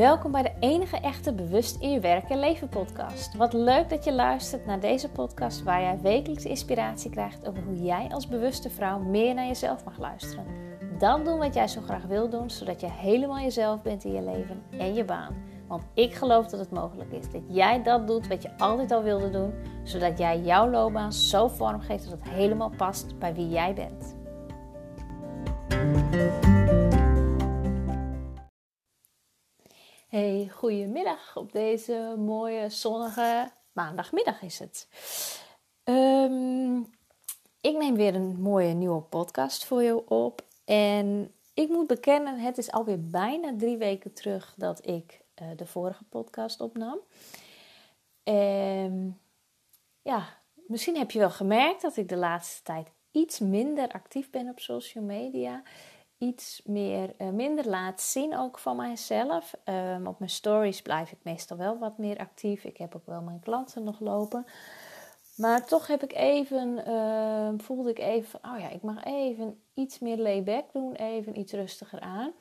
Welkom bij de enige echte Bewust in je werk en leven podcast. Wat leuk dat je luistert naar deze podcast waar jij wekelijks inspiratie krijgt over hoe jij als bewuste vrouw meer naar jezelf mag luisteren. Dan doen wat jij zo graag wil doen, zodat je helemaal jezelf bent in je leven en je baan. Want ik geloof dat het mogelijk is dat jij dat doet wat je altijd al wilde doen, zodat jij jouw loopbaan zo vormgeeft dat het helemaal past bij wie jij bent. Hey, goedemiddag op deze mooie zonnige maandagmiddag is het. Ehm, ik neem weer een mooie nieuwe podcast voor je op. En ik moet bekennen, het is alweer bijna drie weken terug dat ik uh, de vorige podcast opnam. En ja, misschien heb je wel gemerkt dat ik de laatste tijd iets minder actief ben op social media iets meer, uh, minder laat zien ook van mijzelf. Um, op mijn stories blijf ik meestal wel wat meer actief. Ik heb ook wel mijn klanten nog lopen. Maar toch heb ik even, uh, voelde ik even, oh ja, ik mag even iets meer layback doen, even iets rustiger aan.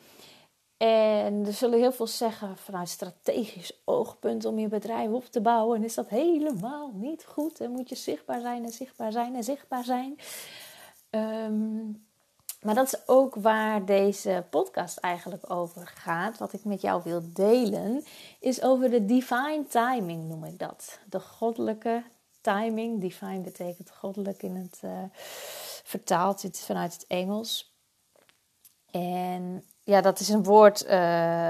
En er zullen heel veel zeggen vanuit strategisch oogpunt om je bedrijf op te bouwen. En is dat helemaal niet goed. En moet je zichtbaar zijn en zichtbaar zijn en zichtbaar zijn. Um, maar dat is ook waar deze podcast eigenlijk over gaat. Wat ik met jou wil delen, is over de divine timing, noem ik dat. De goddelijke timing. Divine betekent goddelijk in het uh, vertaald vanuit het Engels. En ja, dat is een woord. Uh,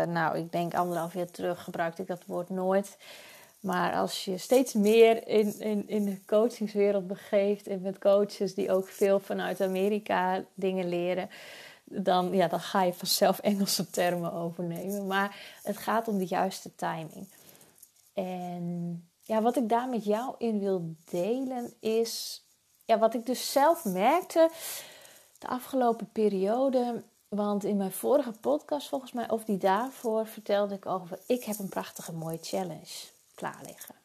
nou, ik denk anderhalf jaar terug gebruikte ik dat woord nooit. Maar als je steeds meer in, in, in de coachingswereld begeeft en met coaches die ook veel vanuit Amerika dingen leren, dan, ja, dan ga je vanzelf Engelse termen overnemen. Maar het gaat om de juiste timing. En ja, wat ik daar met jou in wil delen is ja, wat ik dus zelf merkte de afgelopen periode. Want in mijn vorige podcast, volgens mij, of die daarvoor, vertelde ik over: ik heb een prachtige mooie challenge klaar liggen.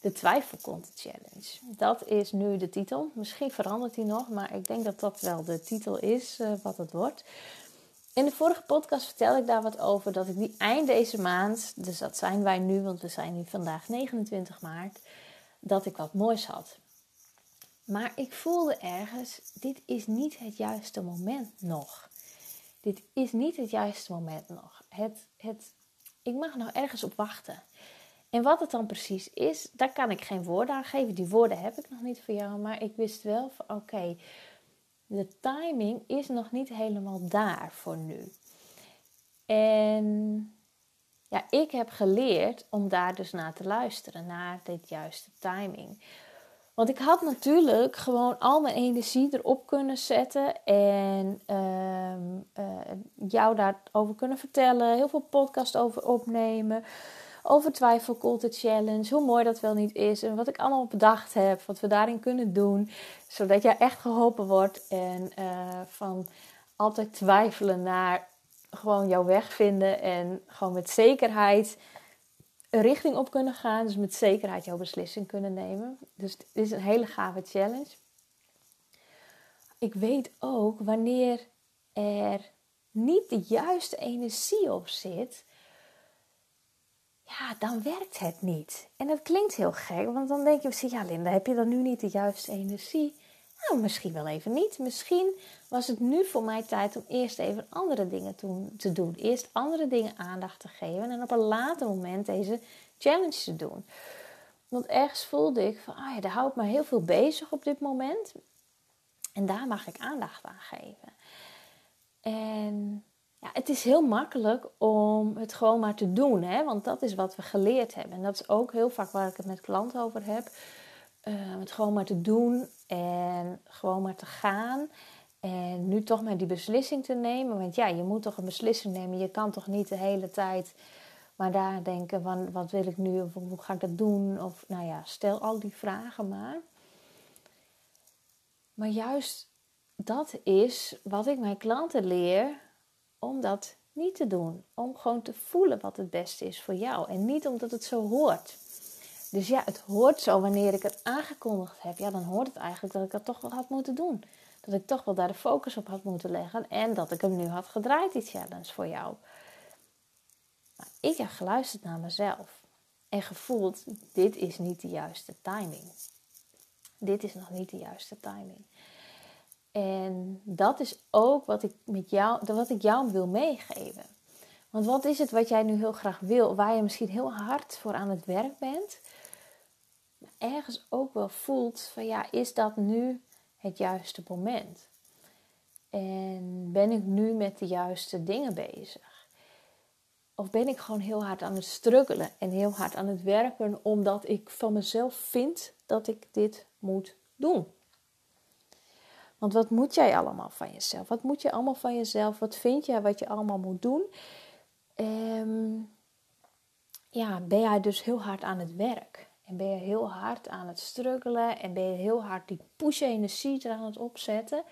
De Twijfelcontent Challenge. Dat is nu de titel. Misschien verandert die nog, maar ik denk dat dat wel de titel is uh, wat het wordt. In de vorige podcast vertel ik daar wat over dat ik die eind deze maand, dus dat zijn wij nu, want we zijn nu vandaag 29 maart, dat ik wat moois had. Maar ik voelde ergens, dit is niet het juiste moment nog. Dit is niet het juiste moment nog. Het, het, ik mag nog ergens op wachten. En wat het dan precies is, daar kan ik geen woorden aan geven. Die woorden heb ik nog niet voor jou, maar ik wist wel van oké, de timing is nog niet helemaal daar voor nu. En ja, ik heb geleerd om daar dus naar te luisteren, naar dit juiste timing. Want ik had natuurlijk gewoon al mijn energie erop kunnen zetten en uh, uh, jou daarover kunnen vertellen, heel veel podcast over opnemen over Twijfelculture Challenge. Hoe mooi dat wel niet is. En wat ik allemaal bedacht heb. Wat we daarin kunnen doen. Zodat jij echt geholpen wordt. En uh, van altijd twijfelen naar gewoon jouw weg vinden. En gewoon met zekerheid een richting op kunnen gaan. Dus met zekerheid jouw beslissing kunnen nemen. Dus dit is een hele gave challenge. Ik weet ook wanneer er niet de juiste energie op zit ja, dan werkt het niet. En dat klinkt heel gek, want dan denk je, ja Linda, heb je dan nu niet de juiste energie? Nou, misschien wel even niet. Misschien was het nu voor mij tijd om eerst even andere dingen te doen. Eerst andere dingen aandacht te geven en op een later moment deze challenge te doen. Want ergens voelde ik van, ah ja, daar houdt me heel veel bezig op dit moment. En daar mag ik aandacht aan geven. En ja, het is heel makkelijk om het gewoon maar te doen, hè? want dat is wat we geleerd hebben. En dat is ook heel vaak waar ik het met klanten over heb. Uh, het gewoon maar te doen en gewoon maar te gaan. En nu toch maar die beslissing te nemen. Want ja, je moet toch een beslissing nemen. Je kan toch niet de hele tijd maar daar denken van wat wil ik nu of hoe ga ik dat doen? Of nou ja, stel al die vragen maar. Maar juist dat is wat ik mijn klanten leer om dat niet te doen. Om gewoon te voelen wat het beste is voor jou. En niet omdat het zo hoort. Dus ja, het hoort zo wanneer ik het aangekondigd heb. Ja, dan hoort het eigenlijk dat ik dat toch wel had moeten doen. Dat ik toch wel daar de focus op had moeten leggen. En dat ik hem nu had gedraaid, die challenge voor jou. Ik heb geluisterd naar mezelf en gevoeld: dit is niet de juiste timing. Dit is nog niet de juiste timing. En dat is ook wat ik, met jou, wat ik jou wil meegeven. Want wat is het wat jij nu heel graag wil, waar je misschien heel hard voor aan het werk bent, maar ergens ook wel voelt van ja, is dat nu het juiste moment? En ben ik nu met de juiste dingen bezig? Of ben ik gewoon heel hard aan het struggelen en heel hard aan het werken omdat ik van mezelf vind dat ik dit moet doen? Want wat moet jij allemaal van jezelf? Wat moet je allemaal van jezelf? Wat vind jij wat je allemaal moet doen? Um, ja, ben jij dus heel hard aan het werk. En ben je heel hard aan het struggelen. En ben je heel hard die push-energie aan het opzetten.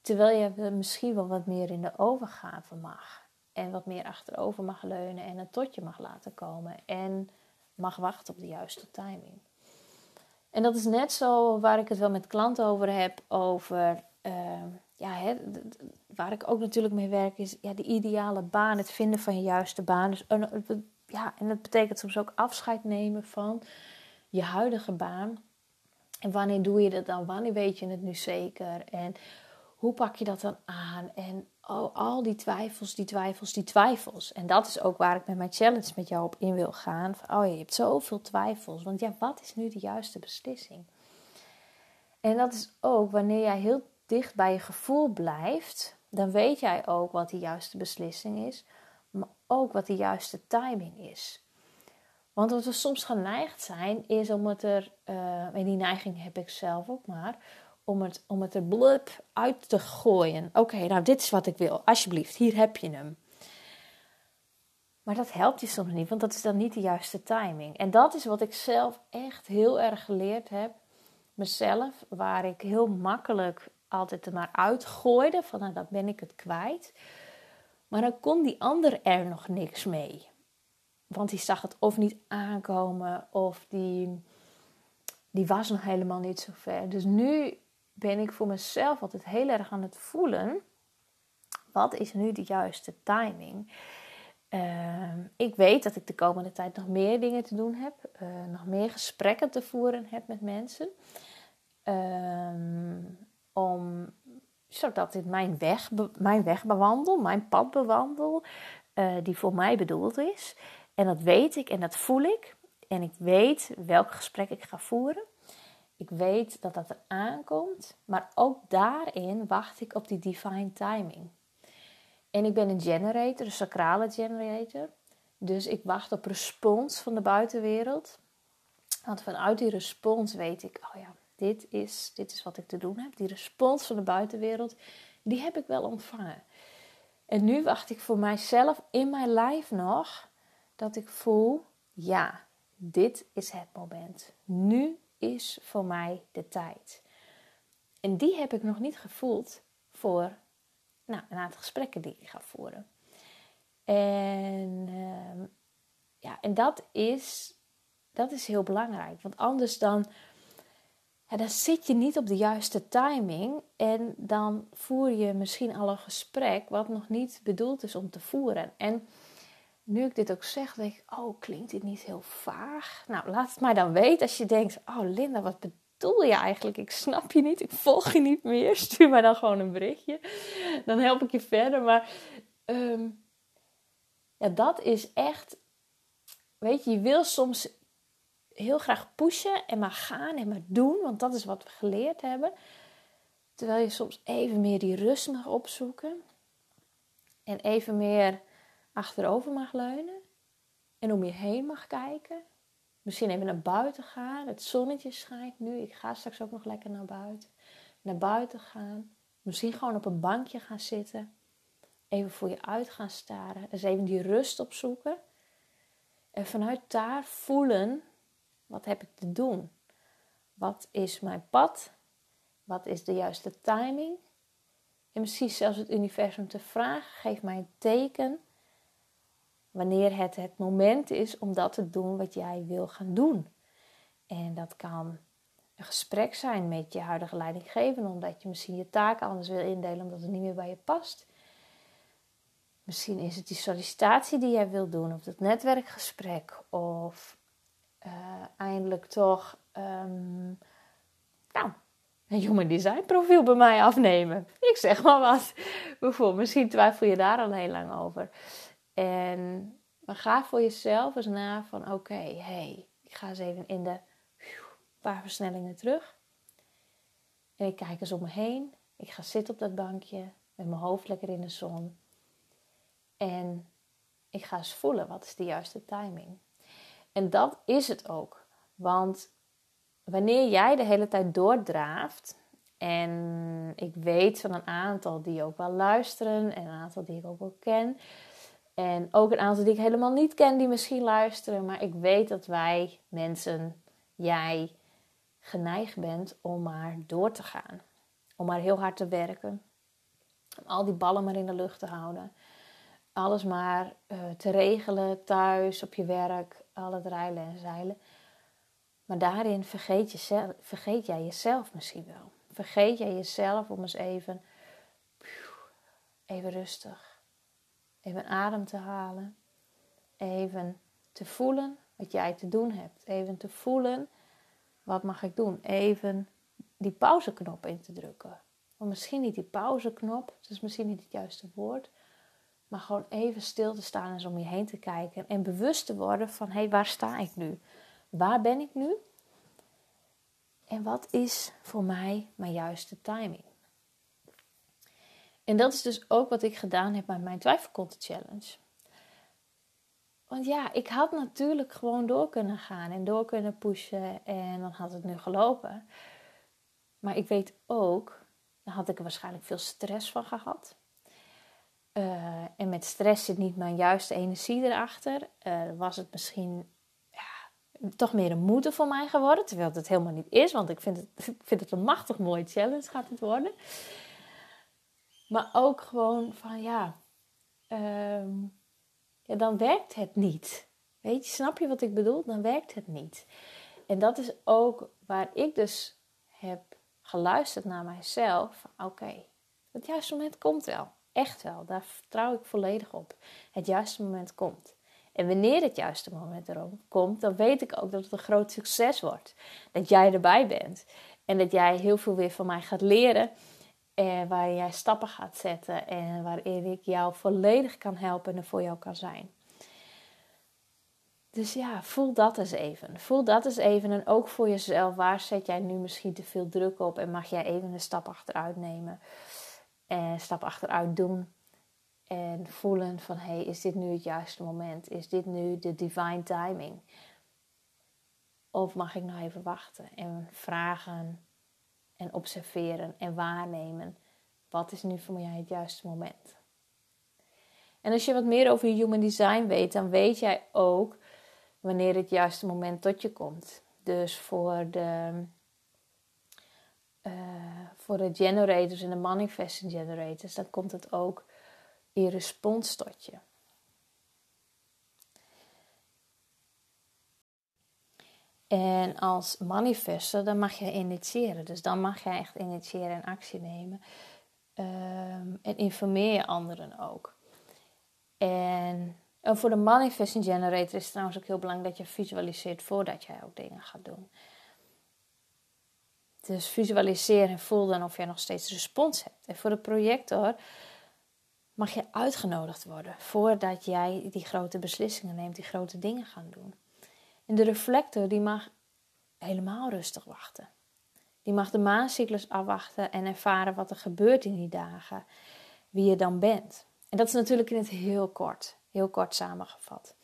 Terwijl je misschien wel wat meer in de overgave mag. En wat meer achterover mag leunen en een totje mag laten komen. En mag wachten op de juiste timing. En dat is net zo waar ik het wel met klanten over heb. Over uh, ja, hè, waar ik ook natuurlijk mee werk, is ja, de ideale baan, het vinden van je juiste baan. Dus, ja, en dat betekent soms ook afscheid nemen van je huidige baan. En wanneer doe je dat dan? Wanneer weet je het nu zeker? En hoe pak je dat dan aan? En oh, al die twijfels, die twijfels, die twijfels. En dat is ook waar ik met mijn challenge met jou op in wil gaan. Van, oh, je hebt zoveel twijfels. Want ja, wat is nu de juiste beslissing? En dat is ook wanneer jij heel dicht bij je gevoel blijft, dan weet jij ook wat de juiste beslissing is, maar ook wat de juiste timing is. Want wat we soms geneigd zijn, is om het er, uh, en die neiging heb ik zelf ook maar, om het, om het er blub uit te gooien. Oké, nou dit is wat ik wil, alsjeblieft, hier heb je hem. Maar dat helpt je soms niet, want dat is dan niet de juiste timing. En dat is wat ik zelf echt heel erg geleerd heb, mezelf, waar ik heel makkelijk altijd er maar uitgooide. Van nou, dat ben ik het kwijt. Maar dan kon die ander er nog niks mee. Want die zag het of niet aankomen of die, die was nog helemaal niet zo ver. Dus nu ben ik voor mezelf altijd heel erg aan het voelen. Wat is nu de juiste timing? Uh, ik weet dat ik de komende tijd nog meer dingen te doen heb. Uh, nog meer gesprekken te voeren heb met mensen. Uh, om, zodat ik mijn weg, mijn weg bewandel, mijn pad bewandel, uh, die voor mij bedoeld is. En dat weet ik en dat voel ik. En ik weet welk gesprek ik ga voeren. Ik weet dat dat er aankomt, maar ook daarin wacht ik op die divine timing. En ik ben een generator, een sacrale generator. Dus ik wacht op respons van de buitenwereld. Want vanuit die respons weet ik, oh ja, dit is, dit is wat ik te doen heb. Die respons van de buitenwereld, die heb ik wel ontvangen. En nu wacht ik voor mijzelf in mijn lijf nog dat ik voel, ja, dit is het moment. Nu is voor mij de tijd. En die heb ik nog niet gevoeld voor nou, een aantal gesprekken die ik ga voeren. En, uh, ja, en dat, is, dat is heel belangrijk. Want anders dan dan zit je niet op de juiste timing en dan voer je misschien al een gesprek wat nog niet bedoeld is om te voeren. En nu ik dit ook zeg, denk ik, oh, klinkt dit niet heel vaag? Nou, laat het mij dan weten als je denkt, oh Linda, wat bedoel je eigenlijk? Ik snap je niet, ik volg je niet meer. Stuur mij dan gewoon een berichtje, dan help ik je verder. Maar ehm, ja, dat is echt, weet je, je wil soms heel graag pushen en maar gaan en maar doen, want dat is wat we geleerd hebben. Terwijl je soms even meer die rust mag opzoeken en even meer achterover mag leunen en om je heen mag kijken. Misschien even naar buiten gaan. Het zonnetje schijnt nu. Ik ga straks ook nog lekker naar buiten. Naar buiten gaan. Misschien gewoon op een bankje gaan zitten. Even voor je uit gaan staren. Dus even die rust opzoeken. En vanuit daar voelen wat heb ik te doen? Wat is mijn pad? Wat is de juiste timing? En misschien zelfs het universum te vragen, geef mij een teken wanneer het het moment is om dat te doen wat jij wil gaan doen. En dat kan een gesprek zijn met je huidige leidinggevende, omdat je misschien je taken anders wil indelen omdat het niet meer bij je past. Misschien is het die sollicitatie die jij wilt doen, of dat netwerkgesprek, of uh, eindelijk toch um, nou, een human design profiel bij mij afnemen. Ik zeg maar wat. Bijvoorbeeld, misschien twijfel je daar al heel lang over. En maar ga voor jezelf eens na van oké, hey, ik ga eens even in de paar versnellingen terug. En ik kijk eens om me heen. Ik ga zitten op dat bankje met mijn hoofd lekker in de zon. En ik ga eens voelen wat is de juiste timing. En dat is het ook. Want wanneer jij de hele tijd doordraaft. En ik weet van een aantal die ook wel luisteren en een aantal die ik ook wel ken. En ook een aantal die ik helemaal niet ken die misschien luisteren. Maar ik weet dat wij mensen, jij, geneigd bent om maar door te gaan. Om maar heel hard te werken. Om al die ballen maar in de lucht te houden. Alles maar uh, te regelen thuis, op je werk, al het en zeilen. Maar daarin vergeet, je, vergeet jij jezelf misschien wel. Vergeet jij jezelf om eens even, even rustig, even adem te halen. Even te voelen wat jij te doen hebt. Even te voelen, wat mag ik doen? Even die pauzeknop in te drukken. Of misschien niet die pauzeknop, dat is misschien niet het juiste woord. Maar gewoon even stil te staan en om je heen te kijken. En bewust te worden van, hé, hey, waar sta ik nu? Waar ben ik nu? En wat is voor mij mijn juiste timing? En dat is dus ook wat ik gedaan heb met mijn twijfelcontent challenge. Want ja, ik had natuurlijk gewoon door kunnen gaan en door kunnen pushen en dan had het nu gelopen. Maar ik weet ook, dan had ik er waarschijnlijk veel stress van gehad. Uh, en met stress zit niet mijn juiste energie erachter. Uh, was het misschien toch meer een moeten voor mij geworden. Terwijl het helemaal niet is, want ik vind het, ik vind het een machtig mooie challenge gaat het worden. Maar ook gewoon van ja, ehm, ja, dan werkt het niet. Weet je, snap je wat ik bedoel? Dan werkt het niet. En dat is ook waar ik dus heb geluisterd naar mijzelf. Oké, het juiste moment komt wel. Echt wel. Daar vertrouw ik volledig op. Het juiste moment komt. En wanneer het juiste moment erom komt, dan weet ik ook dat het een groot succes wordt. Dat jij erbij bent. En dat jij heel veel weer van mij gaat leren. En waar jij stappen gaat zetten. En waarin ik jou volledig kan helpen en er voor jou kan zijn. Dus ja, voel dat eens even. Voel dat eens even. En ook voor jezelf. Waar zet jij nu misschien te veel druk op? En mag jij even een stap achteruit nemen? En een stap achteruit doen. En voelen van, hé, hey, is dit nu het juiste moment? Is dit nu de divine timing? Of mag ik nog even wachten en vragen en observeren en waarnemen? Wat is nu voor mij het juiste moment? En als je wat meer over human design weet, dan weet jij ook wanneer het juiste moment tot je komt. Dus voor de, uh, voor de generators en de manifesting generators, dan komt het ook in respons tot je. En als manifester, dan mag je initiëren. Dus dan mag je echt initiëren en actie nemen. Ehm, en informeer je anderen ook. En, voor de manifesting generator is het trouwens ook heel belangrijk dat je visualiseert voordat jij ook dingen gaat doen. Dus visualiseer en voel dan of jij nog steeds respons hebt. En voor de projector mag je uitgenodigd worden voordat jij die grote beslissingen neemt, die grote dingen gaan doen. En de reflector die mag helemaal rustig wachten. Die mag de maancyclus afwachten en ervaren wat er gebeurt in die dagen, wie je dan bent. En dat is natuurlijk in het heel kort, heel kort samengevat.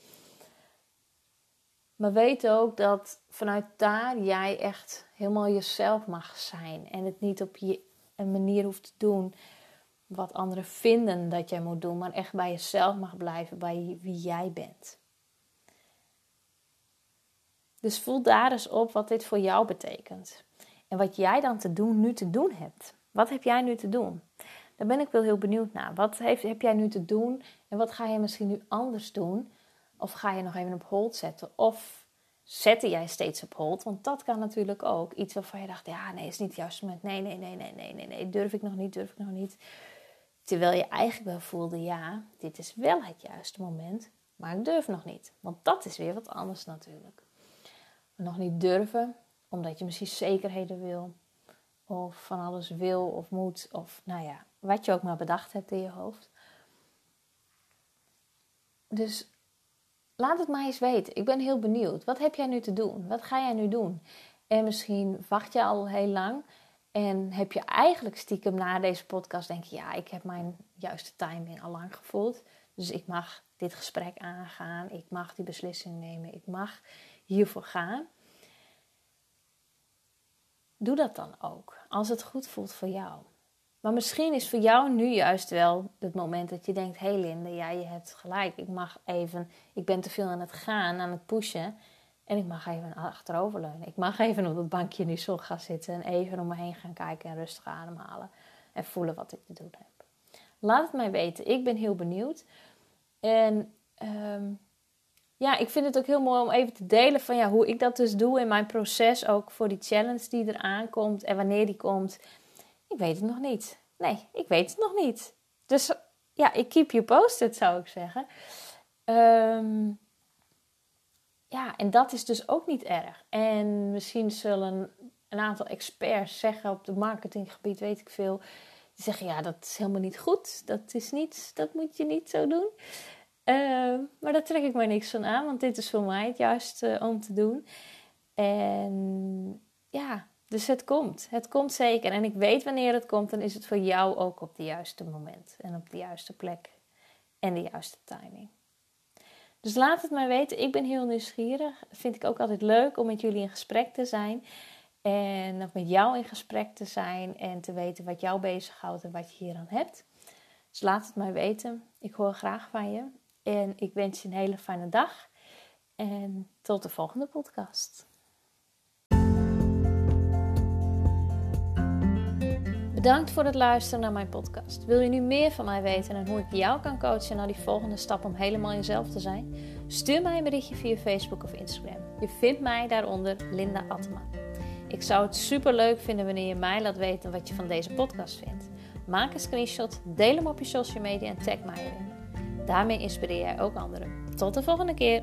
Maar weet ook dat vanuit daar jij echt helemaal jezelf mag zijn en het niet op je een manier hoeft te doen wat anderen vinden dat jij moet doen, maar echt bij jezelf mag blijven, bij wie jij bent. Dus voel daar eens op wat dit voor jou betekent. En wat jij dan te doen, nu te doen hebt. Wat heb jij nu te doen? Daar ben ik wel heel benieuwd naar. Wat heeft, heb jij nu te doen en wat ga je misschien nu anders doen? Of ga je nog even op hold zetten? Of zette jij steeds op hold? Want dat kan natuurlijk ook. Iets waarvan je dacht, ja nee, is niet het juiste moment. Nee, nee, nee, nee, nee, nee, nee. Durf ik nog niet, durf ik nog niet. Terwijl je eigenlijk wel voelde, ja, dit is wel het juiste moment, maar ik durf nog niet. Want dat is weer wat anders natuurlijk. Nog niet durven, omdat je misschien zekerheden wil, of van alles wil of moet, of nou ja, wat je ook maar bedacht hebt in je hoofd. Dus laat het maar eens weten. Ik ben heel benieuwd. Wat heb jij nu te doen? Wat ga jij nu doen? En misschien wacht je al heel lang en heb je eigenlijk stiekem na deze podcast denk je, ja, ik heb mijn juiste timing al lang gevoeld. Dus ik mag dit gesprek aangaan. Ik mag die beslissing nemen. Ik mag hiervoor gaan. Doe dat dan ook, als het goed voelt voor jou. Maar misschien is voor jou nu juist wel het moment dat je denkt: hé hey Linde, ja, je hebt gelijk. Ik mag even, ik ben te veel aan het gaan, aan het pushen. En ik mag even achteroverleunen. Ik mag even op het bankje nu zo gaan zitten en even om me heen gaan kijken en rustig ademhalen. En voelen wat ik te doen heb. Laat het mij weten. Ik ben heel benieuwd. En ehm, ja, ik vind het ook heel mooi om even te delen van ja, hoe ik dat dus doe in mijn proces. Ook voor die challenge die eraan komt en wanneer die komt. Ik weet het nog niet. Nee, ik weet het nog niet. Dus ja, ik keep you posted zou ik zeggen. Um, ja, en dat is dus ook niet erg. En misschien zullen een aantal experts zeggen op het marketinggebied, weet ik veel, die zeggen ja, dat is helemaal niet goed. Dat is niet, dat moet je niet zo doen. Uh, maar daar trek ik maar niks van aan, want dit is voor mij het juiste om te doen. En ja, dus het komt. Het komt zeker. En ik weet wanneer het komt, dan is het voor jou ook op het juiste moment en op de juiste plek en de juiste timing. Dus laat het mij weten. Ik ben heel nieuwsgierig. Vind ik ook altijd leuk om met jullie in gesprek te zijn. En of met jou in gesprek te zijn. En te weten wat jou bezighoudt en wat je hier aan hebt. Dus laat het mij weten. Ik hoor graag van je. En ik wens je een hele fijne dag. En tot de volgende podcast. Bedankt voor het luisteren naar mijn podcast. Wil je nu meer van mij weten en hoe ik jou kan coachen naar die volgende stap om helemaal jezelf te zijn? Stuur mij een berichtje via Facebook of Instagram. Je vindt mij daaronder Linda Atteman. Ik zou het super leuk vinden wanneer je mij laat weten wat je van deze podcast vindt. Maak een screenshot, deel hem op je social media en tag mij erin. Daarmee inspireer jij ook anderen. Tot de volgende keer.